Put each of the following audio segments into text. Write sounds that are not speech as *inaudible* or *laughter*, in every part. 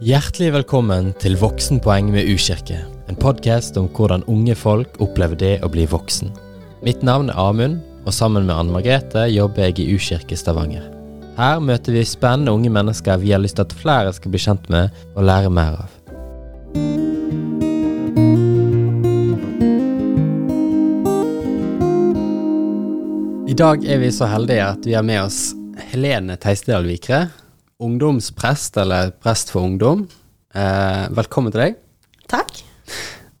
Hjertelig velkommen til Voksenpoeng med U-kirke. En podkast om hvordan unge folk opplever det å bli voksen. Mitt navn er Amund, og sammen med Anne Margrethe jobber jeg i U-kirke Stavanger. Her møter vi spennende unge mennesker vi har lyst til at flere skal bli kjent med og lære mer av. I dag er vi så heldige at vi har med oss Helene Teistedal Vikre, ungdomsprest, eller prest for ungdom. Eh, velkommen til deg. Takk.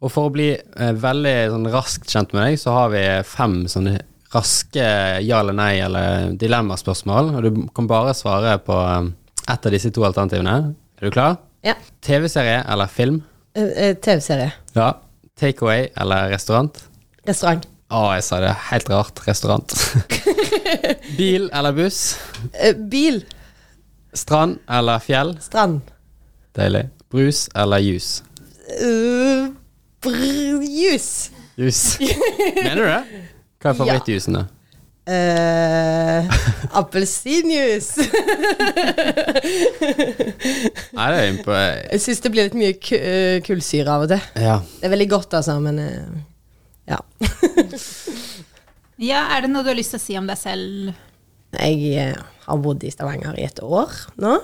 Og for å bli eh, veldig sånn, raskt kjent med deg, så har vi fem sånne raske ja eller nei eller dilemmaspørsmål. Og du kan bare svare på eh, ett av disse to alternativene. Er du klar? Ja. TV-serie eller film? Eh, eh, TV-serie. Ja. Takeaway eller restaurant? Restaurant. Å, jeg sa det helt rart. Restaurant. *laughs* Bil eller buss? Eh, bil. Strand eller fjell? Strand. Deilig. Brus eller juice? Uh, brr, jus. Jus. *laughs* Mener du det? Hva er favorittjusen, da? Uh, Appelsinjuice. *laughs* Nei, det er innpå Jeg syns det blir litt mye ku uh, kullsyre av og til. Ja. Det er veldig godt, altså, men uh, ja. Ja, er det noe du har lyst til å si om deg selv? Jeg eh, har bodd i Stavanger i et år nå.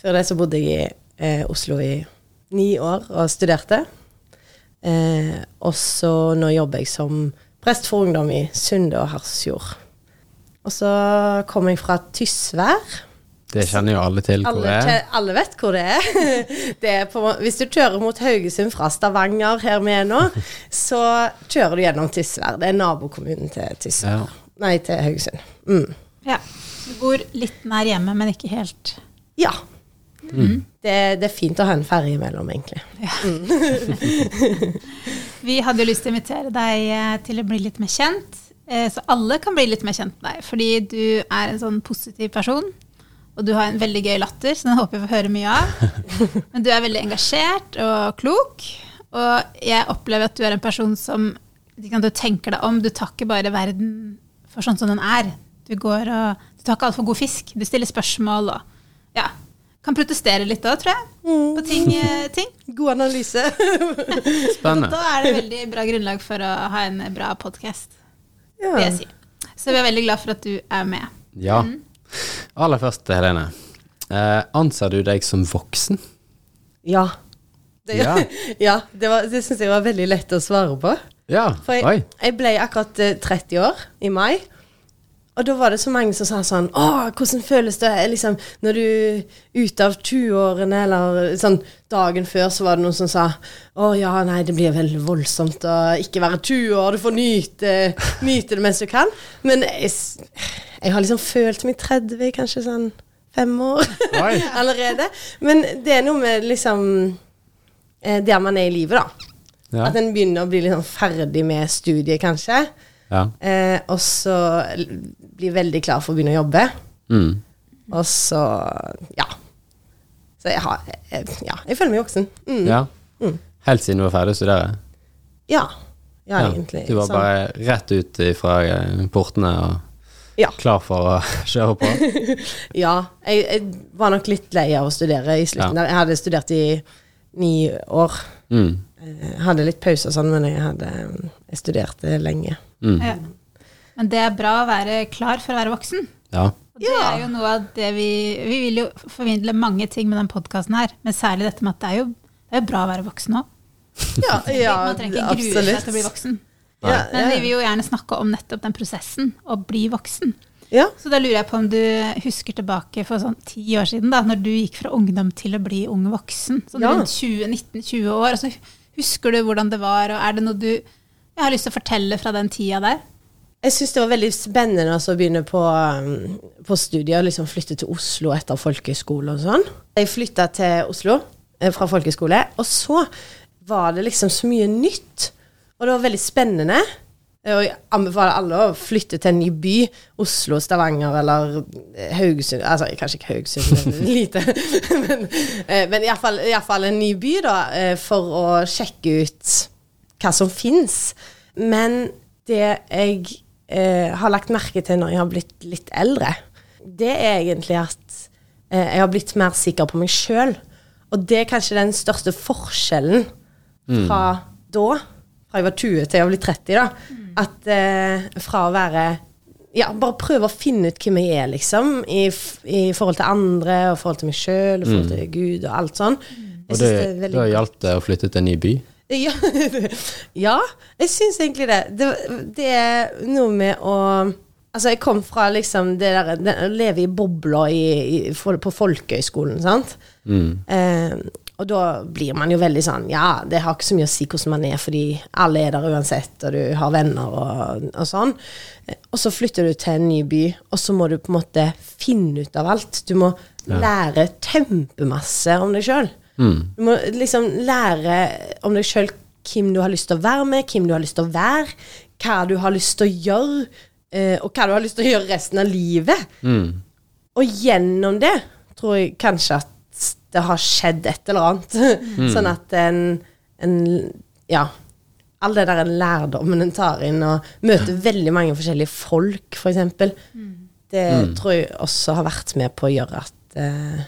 Før det så bodde jeg i eh, Oslo i ni år og studerte. Eh, og så nå jobber jeg som prest for ungdom i Sunde og Harsfjord. Og så kom jeg fra Tysvær. Det kjenner jo alle til hvor det er. alle vet hvor det er. *laughs* det er på, hvis du kjører mot Haugesund fra Stavanger, her vi er nå, *laughs* så kjører du gjennom Tysvær. Det er nabokommunen til Tysvær. Ja. Nei, til Haugesund. Mm. Ja. Du bor litt nær hjemme, men ikke helt. Ja. Det, det er fint å ha en ferge imellom, egentlig. *laughs* Vi hadde jo lyst til å invitere deg eh, til å bli litt mer kjent. eh, Så alle kan bli litt mer kjent med deg. Fordi du er en sånn positiv person. Og du har en veldig gøy latter, så den håper jeg får høre mye av. *laughs* Men du er veldig engasjert og klok. Og jeg opplever at du er en person som Du tenker deg om. Du tar ikke bare verden for sånn som den er. Du går og Du tar ikke altfor god fisk. Du stiller spørsmål og ja, kan protestere litt da, tror jeg. På ting. eh, ting. *laughs* God analyse. *laughs* Spennende. Da er det veldig bra grunnlag for å ha en bra podkast, ja. vil jeg si. Så vi er veldig glad for at du er med. Ja. Aller først, Helene. Eh, anser du deg som voksen? ja. Det, Ja. *laughs* ja, det, var- det syns jeg var veldig lett å svare på. Ja. For jeg, Oi. jeg ble akkurat eh, 30 år i mai. Og da var det så mange som sa sånn Å, hvordan føles det liksom, når du er ute av 20-årene, eller sånn Dagen før så var det noen som sa Å ja, nei, det blir veldig voldsomt å ikke være 20 år, du får nyte, nyte det mens du kan. Men jeg, jeg har liksom følt meg 30 kanskje sånn fem år *laughs* allerede. Men det er noe med liksom eh, Der man er i livet, da. Ja. At en begynner å bli litt liksom ferdig med studiet, kanskje. Ja. Eh, og så bli veldig klar for å begynne å jobbe. Mm. Og så ja. Så jeg har jeg, Ja, jeg føler meg voksen. Mm. ja. Helt siden du var ferdig å studere? Ja. ja. egentlig. Du var Sånn. bare rett ut fra eh, portene og Ja. klar for å *laughs* kjøre på? *laughs* ja. Jeg, jeg var nok litt lei av å studere i slutten. Ja. Jeg hadde studert i ni år. Mm. Jeg hadde litt pause og sånn, men jeg, hadde, jeg studerte lenge. Mm. Ja. Men det er bra å være klar for å være voksen. Ja. Og det er jo noe av det vi Vi vil jo formidle mange ting med den podkasten her, men særlig dette med at det er jo, det er bra å være voksen òg. Ja, ja Man trenger ikke grue seg til å bli voksen. Ja, Men vi vil jo gjerne snakke om nettopp den prosessen, å bli voksen. ja. Så da lurer jeg på om du husker tilbake for sånn ti år siden, da når du gikk fra ungdom til å bli ung voksen. Sånn Ja. rundt 20-19-20 år. Altså, husker du hvordan det var, og er det noe du jeg har lyst til å fortelle fra den tida der? Jeg syns det var veldig spennende altså, å begynne på, um, på studiet og liksom flytte til Oslo etter folkehøyskole og sånn. Jeg flytta til Oslo eh, fra folkehøyskole, og så var det liksom så mye nytt. Og det var veldig spennende. Eh, Og jeg anbefaler alle å flytte til en ny by. Oslo, Stavanger eller eh, Haugesund Altså kanskje ikke Haugesund, men *laughs* lite. *laughs* men men iallfall en ny by, da, for å sjekke ut hva som fins. Men det jeg eh, har lagt merke til når jeg har blitt litt eldre, det er egentlig at eh, jeg har blitt mer sikker på meg sjøl. Og det er kanskje den største forskjellen fra da, fra jeg var 20 til jeg blitt 30, da. At eh, fra å være ja, bare prøve å finne ut hvem jeg er, liksom. I, I forhold til andre, og forhold til meg sjøl, i forhold til Gud og alt sånn. Jeg Og det, det, det har hjulpet da å flytte til en ny by. Ja, *laughs* ja jeg syns egentlig det. det. Det er noe med å Altså, jeg kom fra liksom det der Å leve i i, på folkehøyskolen, sant. Eh, og da blir man jo veldig sånn Ja, det har ikke så mye å si hvordan man er, fordi alle er der uansett, og du har venner og, og sånn. Eh, Og så flytter du til en ny by, og så må du på en måte finne ut av alt. Du må lære kjempemasse om deg sjøl. Du må liksom lære om deg sjøl hvem du har lyst til å være med, hvem du har lyst til å være, hva du har lyst til å gjøre, eh, og hva du har lyst til å gjøre resten av livet. Og gjennom det tror jeg kanskje at det har skjedd et eller annet. *laughs* sånn at en, en Ja. All det der lærdommen en tar inn, og møter veldig mange forskjellige folk, f.eks. eksempel Det tror jeg også har vært med på å gjøre at eh,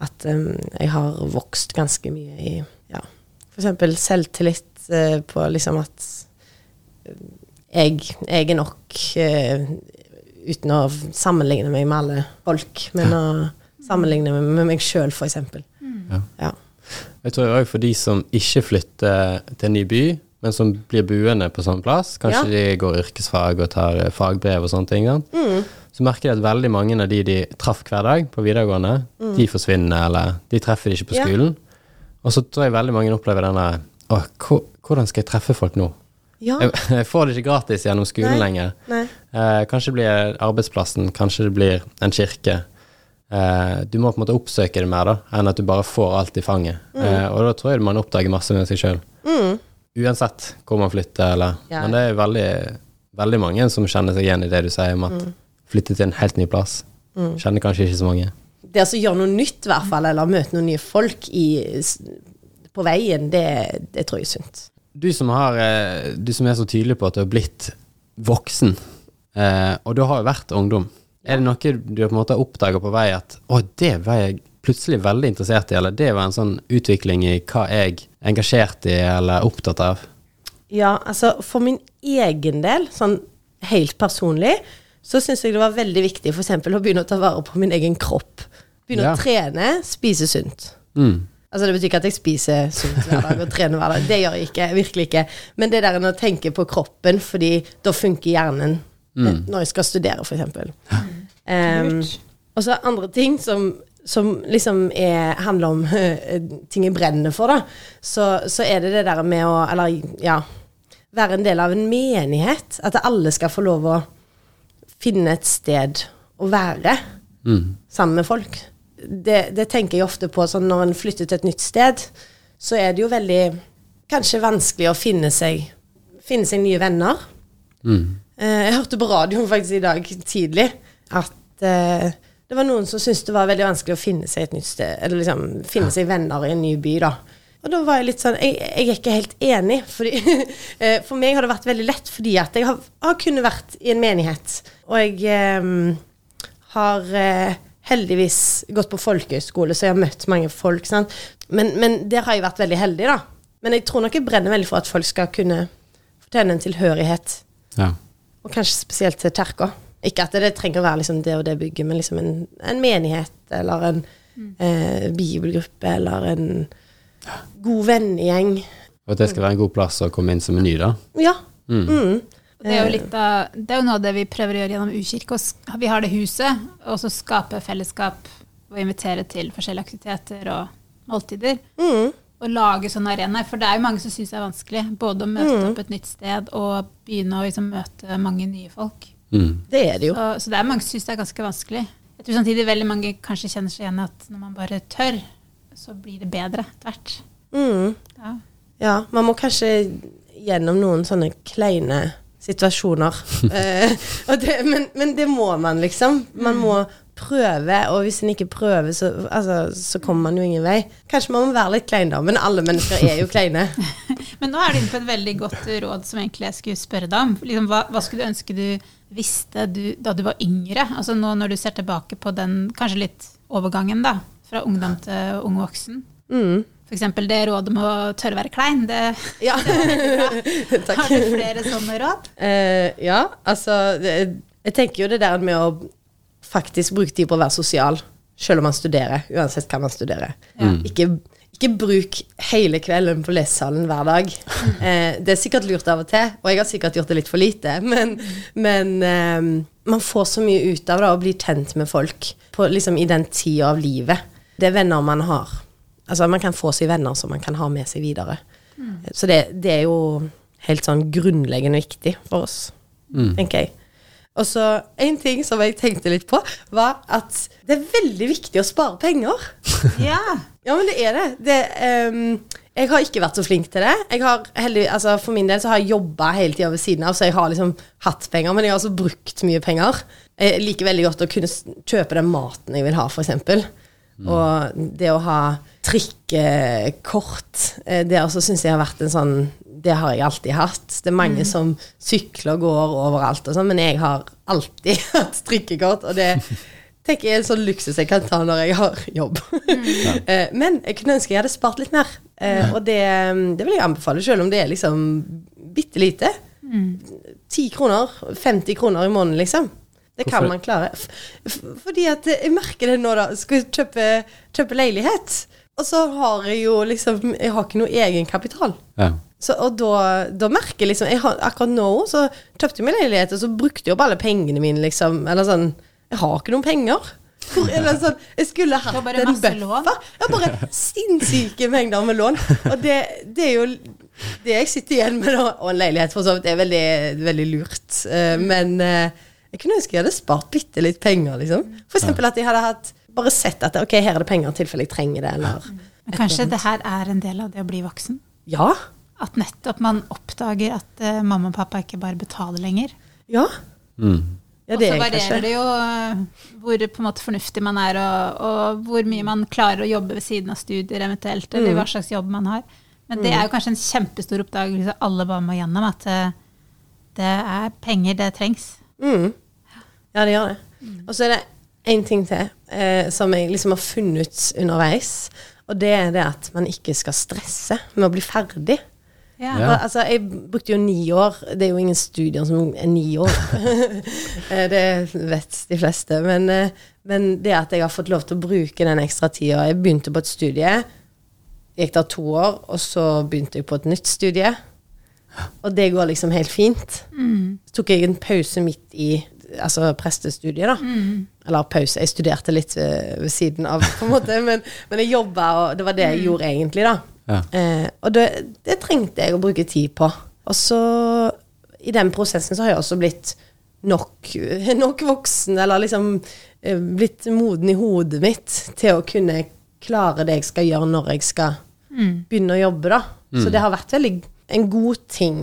At um, jeg har vokst ganske mye i ja, f.eks. selvtillit uh, på liksom at eh, jeg, jeg er nok uh, Uten å sammenligne meg med alle folk, men å sammenligne meg med meg sjøl, f.eks. Ja. Ja. Jeg tror òg for de som ikke flytter til en ny by, men som blir buende på sånn plass, kanskje de går yrkesfag og tar fagbrev og sånne ting, sant? Så merker de at veldig mange av de de traff hver dag på videregående, de forsvinner, eller de treffer de ikke på Ja. skolen. Og så tror jeg veldig mange opplever denne Å, hvordan skal jeg treffe folk nå? ja. Jeg, *laughs* jeg får det ikke gratis gjennom skolen Nei. lenger. Nei. Eh, kanskje det blir arbeidsplassen, kanskje det blir en kirke. Eh, du må på en måte oppsøke det mer da, enn at du bare får alt i fanget. Mm. Eh, og da tror jeg man oppdager masse med seg sjøl. Uansett hvor man flytter, eller Ja. Men det er veldig, veldig mange som kjenner seg igjen i det du sier om at Mm. Flytte til en helt ny plass. Kjenner kanskje ikke så mange. Det å gjøre noe nytt, i hvert fall, eller møte noen nye folk i, på veien, det, det tror jeg er sunt. Du som, har, eh, du som er så tydelig på at du har blitt voksen, eh, og du har jo vært ungdom, er det noe du på en måte oppdaga på vei at å, det var jeg plutselig veldig interessert i, eller det var en sånn utvikling i hva jeg er engasjert i eller opptatt av? Ja, altså for min egen del, sånn helt personlig, så syns jeg det var veldig viktig f.eks. å begynne å ta vare på min egen kropp. Begynne Ja. å trene, spise sunt. Mm. Altså Det betyr ikke at jeg spiser sunt hver dag og trener hver dag. Det gjør jeg ikke. Virkelig ikke. Men det der å tenke på kroppen, fordi da funker hjernen mm. når jeg skal studere, f.eks. Um, og så andre ting som, som liksom er, handler om *laughs* eh, ting jeg brenner for, da. Så, så er det det der med å Eller ja Være en del av en menighet. At alle skal få lov å finne et sted å være sammen med folk. Det, det tenker jeg ofte på sånn når en flytter til et nytt sted, så er det jo veldig kanskje vanskelig å finne seg, finne seg nye venner. Eh, jeg hørte på radioen faktisk i dag tidlig at eh, det var noen som syntes det var veldig vanskelig å finne seg et nytt sted, eller liksom finne seg venner i en ny by, da. Og da var jeg litt sånn Jeg, jeg er ikke helt enig. Fordi, *laughs* eh, for meg har det vært veldig lett fordi at jeg har, har kunnet vært i en menighet. Og jeg um, har uh, heldigvis gått på folkehøyskole, så jeg har møtt mange folk. Sant? Men, men der har jeg vært veldig heldig, da. Men jeg tror nok jeg brenner veldig for at folk skal kunne fortjene en tilhørighet. Ja. Og kanskje spesielt til kirka. Ikke at det trenger å være liksom det og det bygget, men liksom en, en menighet eller en eh, bibelgruppe eller en god vennegjeng. Og at det skal være en god plass å komme inn som en ny, da. Ja. Mm. Mm. Det er, jo litt av, det er jo noe av det vi prøver å gjøre gjennom U-kirke. Vi har det huset, og så skape fellesskap og invitere til forskjellige aktiviteter og måltider. Mm. Og lage sånne arenaer. For det er jo mange som syns det er vanskelig. Både å møte opp et nytt sted og begynne å liksom møte mange nye folk. Mm. Det er det jo. Så, så det er mange som syns det er ganske vanskelig. Jeg tror samtidig veldig mange kanskje kjenner seg igjen i at når man bare tør, så blir det bedre etter hvert. Mm. Ja. Ja, man må kanskje gjennom noen sånne kleine situasjoner. *laughs* eh, og det, men, men det må man, liksom. Man må prøve, og hvis en ikke prøver, så, altså, så kommer man jo ingen vei. Kanskje man må være litt klein, da, men alle mennesker er jo kleine. *laughs* Men nå er du inne på et veldig godt råd som egentlig jeg skulle spørre deg om. Liksom, hva, hva skulle du ønske du visste du, da du var yngre? Altså nå når du ser tilbake på den kanskje litt overgangen da, fra ungdom til ung voksen. Mm. For eksempel det rådet med å tørre å være klein. Det, Ja. *laughs* Takk. har du flere sånne råd? Uh, ja, altså det, Jeg tenker jo det der med å faktisk bruke tid på å være sosial, selv om man studerer, uansett hva man studerer. Ja. Ikke, ikke bruk hele kvelden på lesesalen hver dag. Uh, *laughs* det er sikkert lurt av og til, og jeg har sikkert gjort det litt for lite, men, men uh, man får så mye ut av det å bli kjent med folk på, liksom, i den tida av livet. Det er venner man har. Altså, man kan få seg venner som man kan ha med seg videre. Så det, det er jo helt sånn grunnleggende viktig for oss, tenker jeg. Og så en ting som jeg tenkte litt på, var at det er veldig viktig å spare penger. *laughs* Ja. Ja, men det er det. det um, jeg har ikke vært så flink til det. Jeg har heldig, altså For min del så har jeg jobba hele tida ved siden av, så jeg har liksom hatt penger, men jeg har også brukt mye penger. Jeg liker veldig godt å kunne kjøpe den maten jeg vil ha, f.eks. Og det å ha trikkekort, eh, det også syns jeg har vært en sånn Det har jeg alltid hatt. Det er mange som sykler og går overalt og sånn, men jeg har alltid *laughs* hatt trikkekort, og det tenker jeg er en sånn luksus jeg kan ta når jeg har jobb. *laughs* Eh, Men jeg kunne ønske jeg hadde spart litt mer, Eh, og det, det vil jeg anbefale, selv om det er liksom bitte lite. 10 kroner, 50 kroner i måneden, liksom. Det kan Hvorfor? man klare. Fordi at jeg merker det nå, da. Skal jeg kjøpe, kjøpe leilighet. Og så har jeg jo liksom Jeg har ikke noe egenkapital. Ja. Så, og da, da merker jeg liksom jeg har, Akkurat nå så kjøpte jeg meg leilighet, og så brukte jeg opp alle pengene mine, liksom. Eller sånn Jeg har ikke noen penger. Hvor, eller sånn, jeg skulle hatt en buffer. Jeg har bare sinnssyke mengder med lån. Og det, det er jo det jeg sitter igjen med da. Og en leilighet, for så vidt, er veldig, veldig lurt. Eh, men eh, jeg kunne ønske jeg hadde spart bitte litt penger, liksom. Eksempel at jeg hadde hatt bare sett at ok, her er det penger i tilfelle jeg trenger det, eller Men kanskje det her er en del av det å bli voksen? Ja. At nettopp man oppdager at uh, mamma og pappa ikke bare betaler lenger. Ja. Mm. ja og så er varierer kanskje det jo eh, hvor på en måte fornuftig man er, og, og hvor mye man klarer å jobbe ved siden av studier eventuelt, eller Mm. hva slags jobb man har. Men det er jo kanskje en kjempestor oppdagelse alle bare må gjennom, at eh, det er penger, det trengs. Mm. Ja, det gjør det. Og så er det én ting til eh, som jeg liksom har funnet underveis. Og det er det at man ikke skal stresse med å bli ferdig. Ja. Ja. Altså, jeg brukte jo ni år. Det er jo ingen studier som er ni år. *laughs* Eh, det vet de fleste. Men, eh, men det at jeg har fått lov til å bruke den ekstra tida Jeg begynte på et studie, gikk der to år, og så begynte jeg på et nytt studie. Og det går liksom helt fint. Så tok jeg en pause midt i altså prestestudiet, da. Eller pause, jeg studerte litt ved, ved siden av, på en måte, *laughs* men, men jeg jobba, og det var det jeg gjorde egentlig, da. Ja. Eh, og det, det trengte jeg å bruke tid på. Og så, i den prosessen, så har jeg også blitt nok, *laughs* nok voksen, eller liksom eh, blitt moden i hodet mitt til å kunne klare det jeg skal gjøre når jeg skal begynne å jobbe, da. Så det har vært veldig en god ting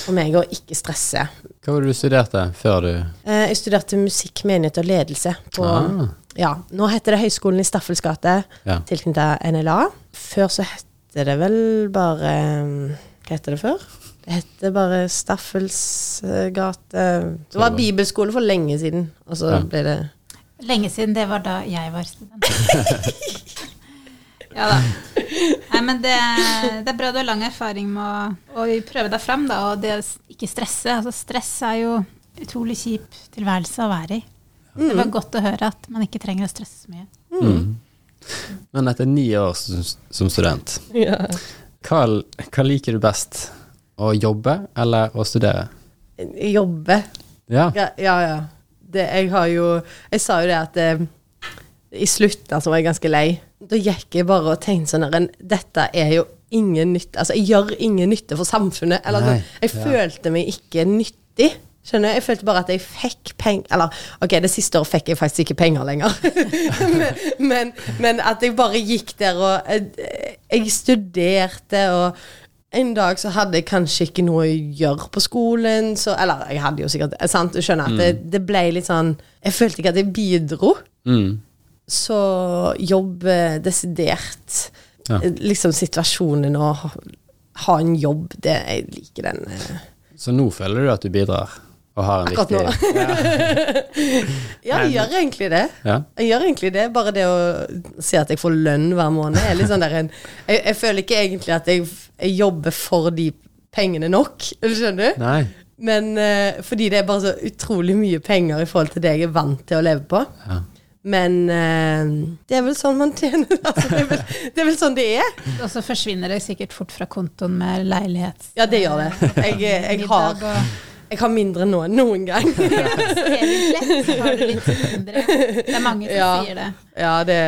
for meg å ikke stresse. Hva var det du studerte før du Eh, jeg studerte musikk, menighet og ledelse på Ah. Ja, nå heter det Høgskolen i Staffels gate, Ja. tilknyttet NLA. Før så hette det vel bare Hva heter det før? Det hette bare Staffels eh, gate Det var bibelskole for lenge siden, og så Ja. ble det Lenge siden, det var da jeg var student. *laughs* ja da. Nei, men det, det er bra du har lang erfaring med å, å prøve deg fram, da, og det å ikke stresse. Altså, stress er jo utrolig kjip tilværelse å være i. Det var godt å høre at man ikke trenger å stresse så mye. Mm. Men etter ni år som, som student, ja. hva, hva liker du best? Å jobbe eller å studere? Jobbe. Ja. Ja, ja. ja. Det, jeg har jo Jeg sa jo det at eh, i slutten så var jeg ganske lei. Da gikk jeg bare og tenkte sånn her Dette er jo ingen nytte Altså, jeg gjør ingen nytte for samfunnet. Eller Nei. Jeg ja. følte meg ikke nyttig. Skjønner? Jeg følte bare at jeg fikk penger Eller ok, det siste året fikk jeg faktisk ikke penger lenger. *laughs* men, men, men at jeg bare gikk der og eh, Jeg studerte og en dag så hadde jeg kanskje ikke noe å gjøre på skolen, så Eller jeg hadde jo sikkert sant, Du skjønner at det, det ble litt sånn Jeg følte ikke at jeg bidro. Mm. Så jobb eh, desidert Ja. Liksom situasjonen å ha, en jobb, det Jeg liker den. eh. Så nå føler du at du bidrar? Og har en Akkurat nå. viktig *laughs* ja. *laughs* Ja, jeg gjør egentlig det. Ja. Jeg gjør egentlig det. Bare det å si at jeg får lønn hver måned, er litt sånn der en jeg, jeg føler ikke egentlig at jeg, jeg jobber for de pengene nok, *laughs* skjønner du? Nei. Men uh, fordi det er bare så utrolig mye penger i forhold til det jeg er vant til å leve på. Ja. Men eh, det er vel sånn man tjener. *laughs* Altså, det, er vel, det er vel sånn det er. Og så forsvinner det sikkert fort fra kontoen med leilighet. Ja, det gjør det. Jeg, jeg, har, jeg har mindre nå enn noen gang. Ja, har du litt mindre. Det er mange som Ja. sier det. Ja, det,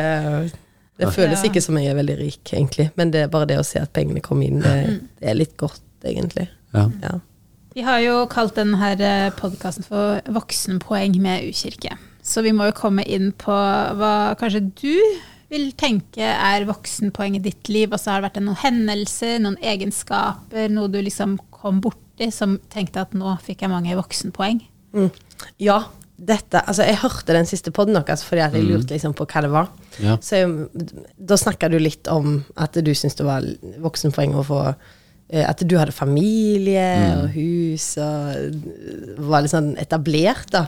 det føles Ja. ikke som jeg er veldig rik, egentlig. Men det er bare det å se at pengene kommer inn, det, Mm. det er litt godt, egentlig. Ja. Ja. Vi har jo kalt denne podkasten for 'Voksenpoeng med ukirke'. Så vi må jo komme inn på hva kanskje du vil tenke er voksenpoeng i ditt liv. Og så har det vært noen hendelser, noen egenskaper, noe du liksom kom borti som tenkte at nå fikk jeg mange voksenpoeng. Mm. ja, dette Altså, jeg hørte den siste poden deres fordi at jeg lurte liksom på hva det var. Ja. Så jeg, da snakka du litt om at du syntes det var voksenpoeng å få eh, At du hadde familie og hus og var litt sånn etablert, da.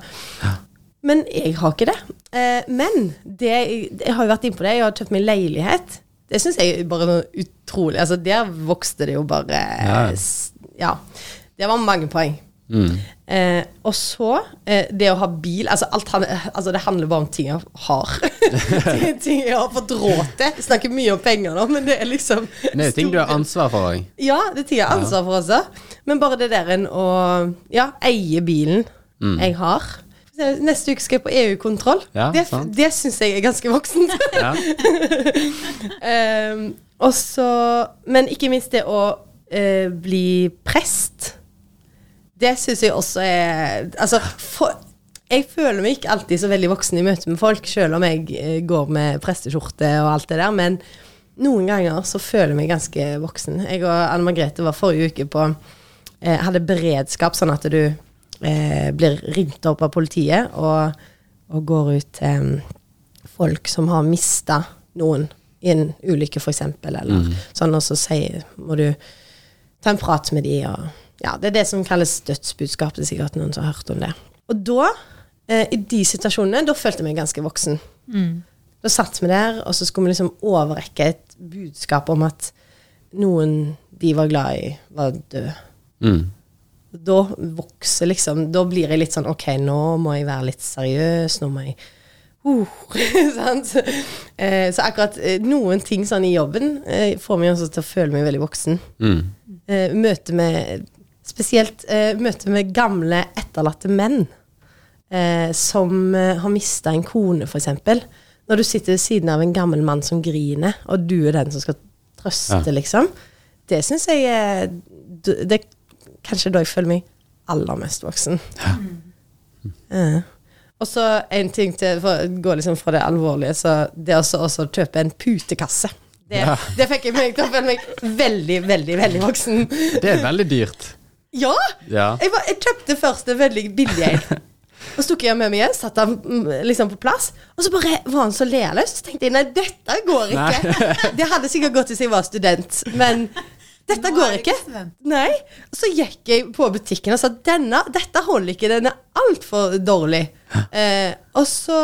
Men jeg har ikke det. Eh, men det, jeg har jo vært innpå det. Jeg har kjøpt meg leilighet. Det syns jeg bare noe utrolig Altså, der vokste det jo bare Ja. Det var mange poeng. Mm. Eh, og så eh, det å ha bil altså, alt han, altså Det handler bare om ting jeg har. *laughs* ting, jeg har fått råd til. Jeg snakker mye om penger nå, men det er liksom Det er ting du har ansvar for òg. Ja, det er ting jeg har ansvar for også. Men bare det der en å ja, eie bilen jeg har. Neste uke skal jeg på EU-kontroll. Ja, det det syns jeg er ganske voksent. *laughs* Ja. *laughs* um, også, Men ikke minst det å uh, bli prest. Det syns jeg også er Altså, for, jeg føler meg ikke alltid så veldig voksen i møte med folk, selv om jeg uh, går med presteskjorte og alt det der, men noen ganger så føler jeg meg ganske voksen. Jeg og Anne Margrethe var forrige uke på uh, Hadde beredskap, sånn at du eh, blir ringt opp av politiet og, og går ut til folk som har mista noen i en ulykke, f.eks., eller sånn, og så sier, må du ta en prat med de, og ja, det er det som kalles dødsbudskap. Det er sikkert noen som har hørt om det. Og da, eh, i de situasjonene, da følte jeg meg ganske voksen. Da satt vi der, og så skulle vi liksom overrekke et budskap om at noen de var glad i, var død. Mm. Da vokser liksom Da blir jeg litt sånn OK, nå må jeg være litt seriøs. Nå må jeg uh? *laughs* Eh, så akkurat eh, noen ting sånn i jobben eh, får meg også til å føle meg veldig voksen. Mm. Eh, møte med Spesielt eh, møte med gamle, etterlatte menn eh, som har mista en kone, f.eks. Når du sitter ved siden av en gammel mann som griner, og du er den som skal trøste, Ja. liksom. Det syns jeg Det kanskje da jeg føler meg aller mest voksen. Eh. Og så en ting til, for å gå liksom fra det alvorlige, så det også, også å kjøpe en putekasse. Det, Ja. det fikk jeg meg til å føle meg veldig, veldig, veldig voksen. Det er veldig dyrt. Ja! Ja. Jeg, var, jeg kjøpte først en veldig billig en. Og så tok jeg med meg hjem, satte den mm, liksom på plass. Og så bare var han så lealøs. Så tenkte jeg nei, dette går ikke. Det hadde sikkert gått hvis jeg var student, men dette Nå går ikke. Nei. Så gikk jeg på butikken og sa denne, dette holder ikke, den er altfor dårlig. Eh, og så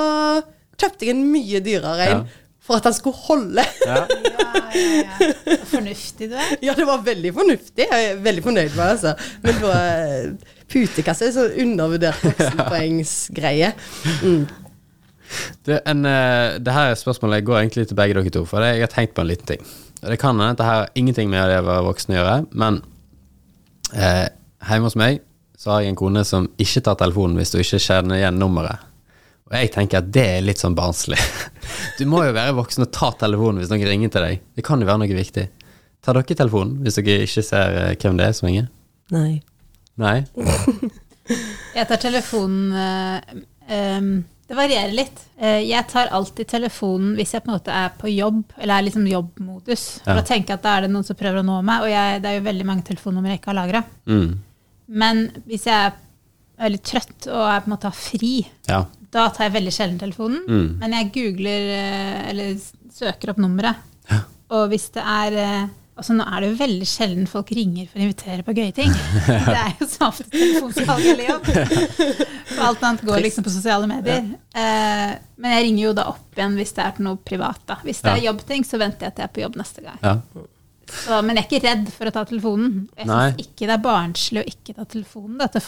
kjøpte jeg en mye dyrere en Ja. for at han skulle holde. Ja. *laughs* Ja, ja, ja. Fornuftig du er. Ja, det var veldig fornuftig. Jeg er veldig fornøyd med det. Altså. Men på eh, Putekasse er sånn undervurdert *laughs* voksenpoengsgreie. Mm. Det, en, uh, det her spørsmålet går egentlig til begge dere to, for jeg har tenkt på en liten ting. Det kan hende dette det har ingenting med det å være voksen å gjøre, men eh, hjemme hos meg så har jeg en kone som ikke tar telefonen hvis du ikke kjenner igjen nummeret. Og jeg tenker at det er litt sånn barnslig. *laughs* Du må jo være voksen og ta telefonen hvis noen ringer til deg. Det kan jo være noe viktig. Tar dere telefonen hvis dere ikke ser eh, hvem det er som ringer? Nei. Nei? *laughs* Jeg tar telefonen eh, em, Det varierer litt. Eh, jeg tar alltid telefonen hvis jeg på en måte er på jobb, eller er liksom jobbmodus. For Ja. tenker jeg at da er det noen som prøver å nå meg, og jeg, det er jo veldig mange telefonnumre jeg ikke har lagra. Mm. Men hvis jeg er veldig trøtt og er på en måte har fri, Ja. da tar jeg veldig sjelden telefonen. Mm. Men jeg googler eh, eller søker opp nummeret. Og hvis det er eh, Altså Nå er det jo veldig sjelden folk ringer for å invitere på gøye ting. Det er jo så ofte telefonsalg eller jobb. For alt annet går liksom på sosiale medier. Eh, men jeg ringer jo da opp igjen hvis det er noe privat. da. Hvis det er jobbting, så venter jeg til jeg er på jobb neste gang. Så, men jeg er ikke redd for å ta telefonen. Jeg Nei. syns ikke det er barnslig å ikke ta telefonen. Da, til. *laughs*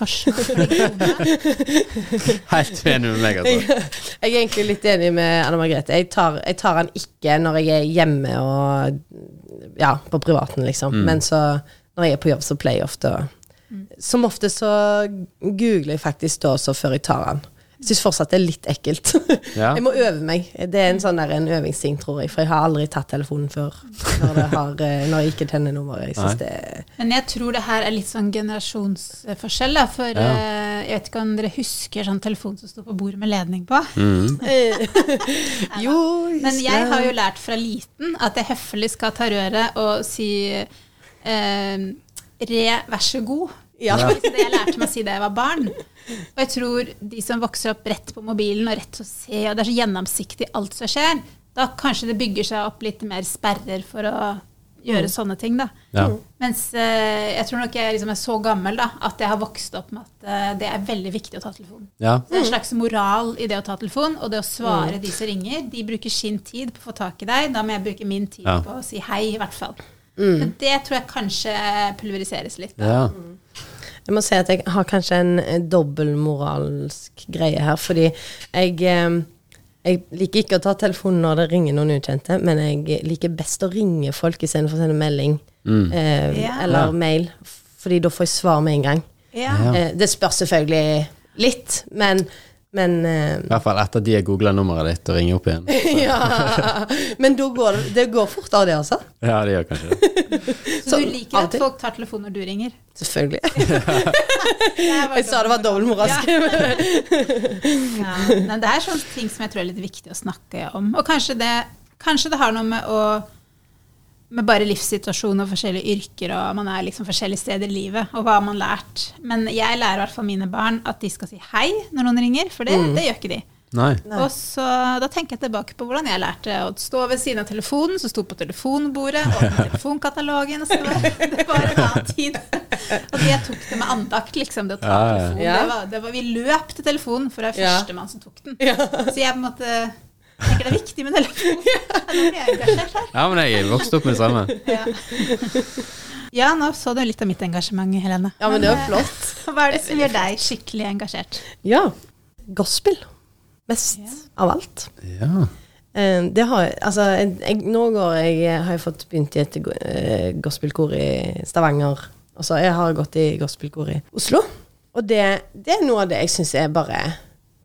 Helt uenig med meg, altså. Jeg er egentlig litt enig med Anne Margrethe. Jeg tar, jeg tar den ikke når jeg er hjemme og ja, på privaten, liksom. Men så når jeg er på jobb, så pleier jeg ofte å Som ofte så googler jeg faktisk da også før jeg tar den. Jeg syns fortsatt det er litt ekkelt. *laughs* Ja. Jeg må øve meg. Det er en sånn der, en øvingsting, tror jeg. For jeg har aldri tatt telefonen før når, det har, eh, når jeg ikke tenner nummeret. Jeg det er Men jeg tror det her er litt sånn generasjonsforskjell. Da, for Ja. eh, jeg vet ikke om dere husker sånn telefon som sto på bordet med ledning på. Mm. *laughs* *laughs* Jo, Men jeg har jo lært fra liten at jeg høflig skal ta røret og si eh, re, vær så god. Ja. Det jeg lærte meg å si da jeg var barn. Og jeg tror de som vokser opp rett på mobilen og rett til å se, og det er så gjennomsiktig alt som skjer, da kanskje det bygger seg opp litt mer sperrer for å gjøre sånne ting, da. Ja. Mens eh, jeg tror nok jeg liksom er så gammel da, at jeg har vokst opp med at eh, det er veldig viktig å ta telefonen. ja. Det er en slags moral i det å ta telefon, og det å svare de som ringer. De bruker sin tid på å få tak i deg, da må jeg bruke min tid Ja. på å si hei, i hvert fall. Men det tror jeg kanskje pulveriseres litt. Da. ja. Jeg må si at jeg har kanskje en eh, dobbeltmoralsk greie her, fordi jeg eh, jeg liker ikke å ta telefonen når det ringer noen ukjente, men jeg liker best å ringe folk istedenfor å sende melding eh, Ja. eller Ja. mail, fordi da får jeg svar med en gang. Ja. Ja. Eh, det spørs selvfølgelig litt, men, men eh, I hvert fall etter at de har googla nummeret ditt og ringer opp igjen. *laughs* ja. Men da går det, det går av, det altså? Ja, det gjør kanskje det. Så *laughs* Så, du liker at folk tar telefonen når du ringer? Selvfølgelig. *laughs* Jeg sa det var dobbeltmoralsk. Ja. Men det er sånne ting som jeg tror er litt viktig å snakke om. Og kanskje det, kanskje det har noe med å med bare livssituasjon og forskjellige yrker, og man er liksom forskjellige steder i livet, og hva har man lært. Men jeg lærer i hvert fall mine barn at de skal si hei når noen ringer, for det, det gjør ikke de. Nei. Og så Da tenker jeg tilbake på hvordan jeg lærte å stå ved siden av telefonen, som sto på telefonbordet, og *laughs* telefonkatalogen og så var Det var en annen tid. Og jeg tok det med andakt, liksom. Det å ta Ja, telefonen. Ja. Det var, det var, vi løp til telefonen, for det er førstemann som tok den. Så jeg på en måte tenker det er viktig med telefon. *laughs* Ja, jeg men jeg vokste opp med det samme. Ja. ja, nå så du litt av mitt engasjement, Helene. Ja, men det er eh, flott. Hva er det som gjør deg skikkelig engasjert? Ja. Gospel. Mest Ja. av alt. Ja. Eh, Det har Altså, jeg, jeg, nå går jeg eh, Har jeg fått begynt i et eh, gospelkor i Stavanger. Altså, jeg har gått i gospelkor i Oslo. Og det, det er noe av det jeg syns er bare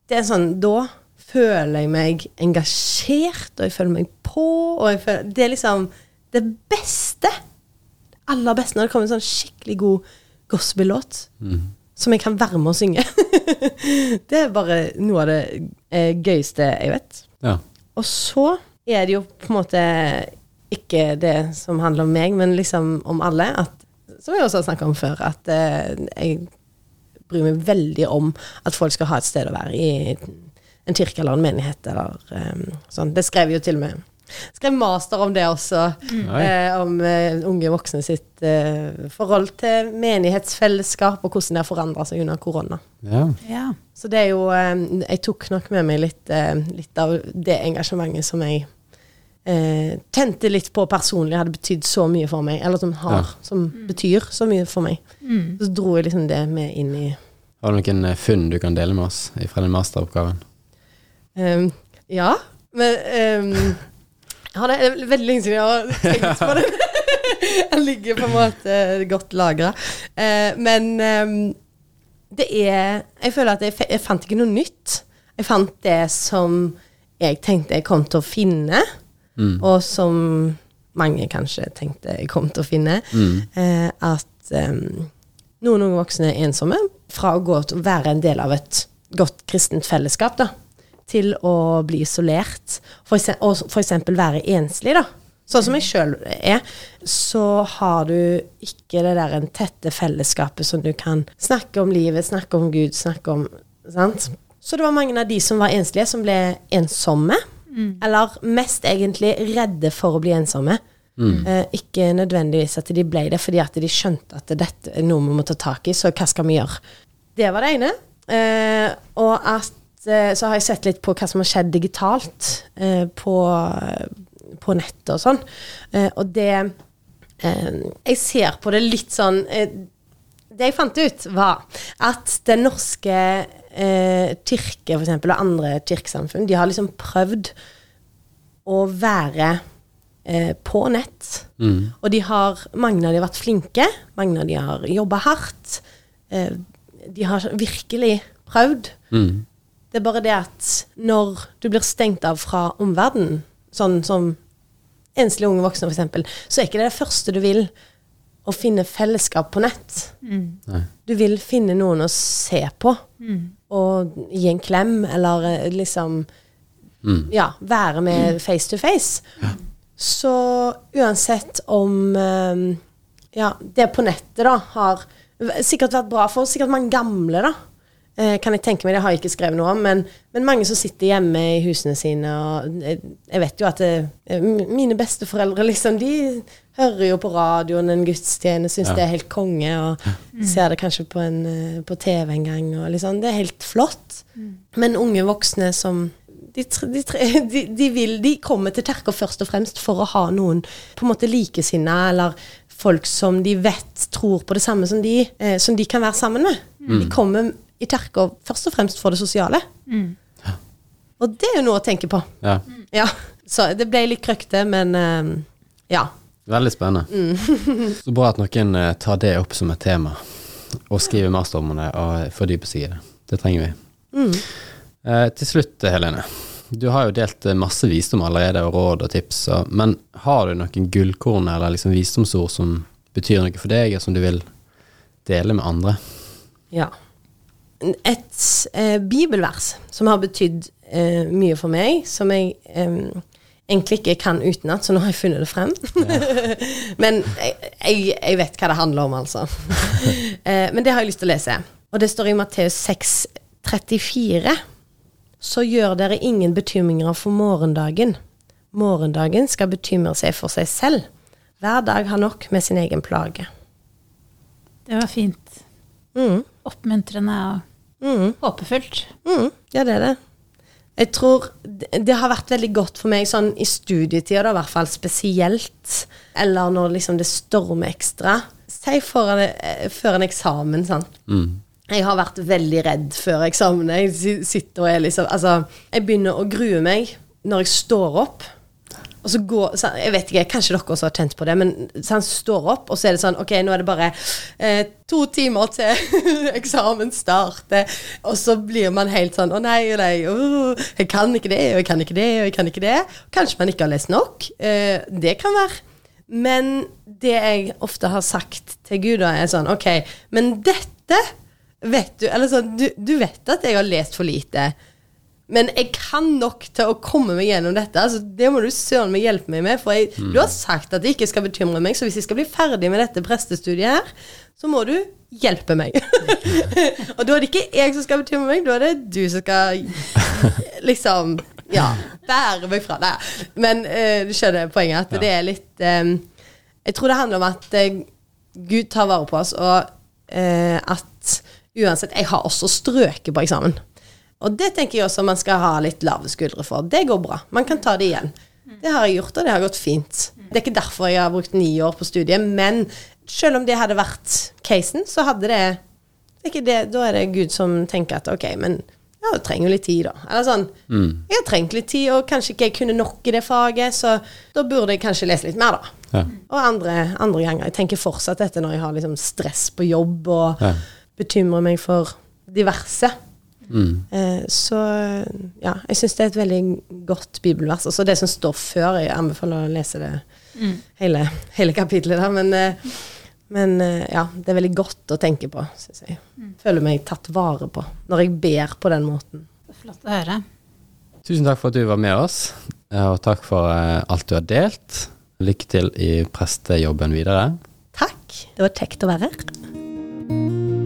Det er sånn Da føler jeg meg engasjert, og jeg føler meg på, føler Det er liksom det beste. Det aller beste når det kommer en sånn skikkelig god gospel-låt mm. som jeg kan være med å synge. *laughs* det er bare noe av det eh, gøyeste jeg vet. ja. Og så er det jo på en måte ikke det som handler om meg, men liksom om alle. At, som jeg også har snakka om før, at eh, jeg bryr meg veldig om at folk skal ha et sted å være i en kirke eller en menighet eller um, sånn. Det skrev jo til og med. Skrev master om det også, Mm. eh, om uh, unge voksne sitt uh, forhold til menighetsfellesskap, og hvordan det har forandra seg under korona. ja. Ja. Så det er jo um, Jeg tok nok med meg litt, uh, litt av det engasjementet som jeg eh, tente litt på personlig, hadde betydd så mye for meg. Eller som har, Ja. som betyr så mye for meg. Mm. Så dro jeg liksom det med inn i Har du noen funn du kan dele med oss fra den masteroppgaven? Ehm, Ja, men um, ja, det er veldig lenge siden jeg har tenkt på det. *laughs* Jeg ligger på en måte godt lagra. men um, det er Jeg føler at jeg, jeg fant ikke noe nytt. Jeg fant det som jeg tenkte jeg kom til å finne, Mm. og som mange kanskje tenkte jeg kom til å finne. Mm. Eh, at um, noen unge voksne er ensomme fra å gå til å være en del av et godt kristent fellesskap, da, til å bli isolert, for og eksempel være enslig, da. Sånn som jeg sjøl er, så har du ikke det der en tette fellesskapet som du kan snakke om livet, snakke om Gud, snakke om Sant? Så det var mange av de som var enslige, som ble ensomme. Eller mest egentlig redde for å bli ensomme. Eh, ikke nødvendigvis at de ble det fordi at de skjønte at dette er noe vi må ta tak i, så hva skal vi gjøre? Det var det ene. Eh, og at så har jeg sett litt på hva som har skjedd digitalt eh, på, på nettet og sånn. Eh, og det eh, Jeg ser på det litt sånn eh, Det jeg fant ut, var at Den norske eh, kirke, for eksempel, og andre kirkesamfunn, de har liksom prøvd å være eh, på nett. Mm. Og de har, mange av de har vært flinke, mange av de har jobba hardt. Eh, de har virkelig prøvd. Mm. Det er bare det at når du blir stengt av fra omverdenen, sånn som enslige unge voksne f.eks., så er ikke det det første du vil å finne fellesskap på nett. Mm. Du vil finne noen å se på, og gi en klem, eller eh, liksom Mm. ja, være med face to face. Så uansett om eh, ja, det på nettet da har sikkert vært bra for sikkert mange gamle, da. Eh, kan jeg tenke meg, Det har jeg ikke skrevet noe om, men, men mange som sitter hjemme i husene sine. og Jeg, jeg vet jo at det, eh, mine besteforeldre liksom, de hører jo på radioen en gudstjeneste, syns Ja. det er helt konge, og ser det kanskje på, en, eh, på TV en gang. og liksom, Det er helt flott. Men unge voksne som de, de, *laughs* de, de, vil, de kommer til kirka først og fremst for å ha noen på en måte likesinna, eller folk som de vet tror på det samme som de, eh, som de kan være sammen med. De kommer i kirka først og fremst for det sosiale. Og det er jo noe å tenke på. Ja. Ja, Så det ble litt krøkte, men eh, ja. Veldig spennende. *laughs* Så bra at noen eh, tar det opp som et tema, og skriver master om det og fordyper seg i det. Det trenger vi. Eh, til slutt, Helene. Du har jo delt masse visdom allerede, og råd og tips, og, men har du noen gullkorn eller liksom visdomsord som betyr noe for deg, og som du vil dele med andre? Ja. Et eh, bibelvers som har betydd eh, mye for meg, som jeg eh, egentlig ikke kan utenat, så nå har jeg funnet det frem. *laughs* men jeg, jeg, jeg vet hva det handler om, altså. *laughs* eh, men det har jeg lyst til å lese. Og det står i Matteus 6, 34. Så gjør dere ingen bekymringer for morgendagen. Morgendagen skal bekymre seg for seg selv. Hver dag har nok med sin egen plage. Det var fint. Mm. Oppmuntrende og Mm. håpefullt. Mm, ja, det er det. Jeg tror det, har vært veldig godt for meg sånn i studietida, da, i hvert fall spesielt. Eller når liksom det stormer ekstra. Si foran, eh, før en eksamen, sant. Mm. Jeg har vært veldig redd før eksamen. Jeg sitter og er liksom Altså, jeg begynner å grue meg når jeg står opp. Og så går så, Jeg vet ikke, kanskje dere også har kjent på det, men så han står opp, og så er det sånn Ok, nå er det bare eh, to timer til *laughs* eksamen starter. Og så blir man helt sånn Å nei, nei, oh, jeg kan ikke det, og jeg kan ikke det, og jeg kan ikke det. Kanskje man ikke har lest nok. Eh, det kan være. Men det jeg ofte har sagt til Gud, da, er sånn Ok, men dette vet du Eller sånn, du, du vet at jeg har lest for lite. Men jeg kan nok til å komme meg gjennom dette. Altså, det må du søren meg hjelpe meg med. For jeg, du har sagt at det ikke skal bekymre meg, så hvis jeg skal bli ferdig med dette prestestudiet her, så må du hjelpe meg. *laughs* og da er det ikke jeg som skal bekymre meg, da er det du som skal *laughs* liksom Ja, bære meg fra det. Men eh, du skjønner poenget, at det er litt eh, Jeg tror det handler om at eh, Gud tar vare på oss, og eh, at uansett Jeg har også strøket på eksamen. Og det tenker jeg også man skal ha litt lave skuldre for. Det går bra. Man kan ta det igjen. Det har jeg gjort, og det har gått fint. Det er ikke derfor jeg har brukt ni år på studiet, men selv om det hadde vært casen, så hadde det, det ikke det Da er det Gud som tenker at ok, men ja, jeg trenger jo litt tid, da. Eller sånn. Jeg har trengt litt tid, og kanskje ikke jeg kunne nok i det faget, så da burde jeg kanskje lese litt mer, da. Ja. Og andre, andre ganger. Jeg tenker fortsatt dette når jeg har liksom stress på jobb og Ja. bekymrer meg for diverse. Mm. Eh, så ja, jeg syns det er et veldig godt bibelvers. Også det som står før. Jeg anbefaler å lese det hele, hele kapitlet der. Men, eh, men eh, ja, det er veldig godt å tenke på, syns jeg. Føler meg tatt vare på når jeg ber på den måten. Flott å høre. Tusen takk for at du var med oss, og takk for alt du har delt. Lykke til i prestejobben videre. Takk. Det var kjekt å være her.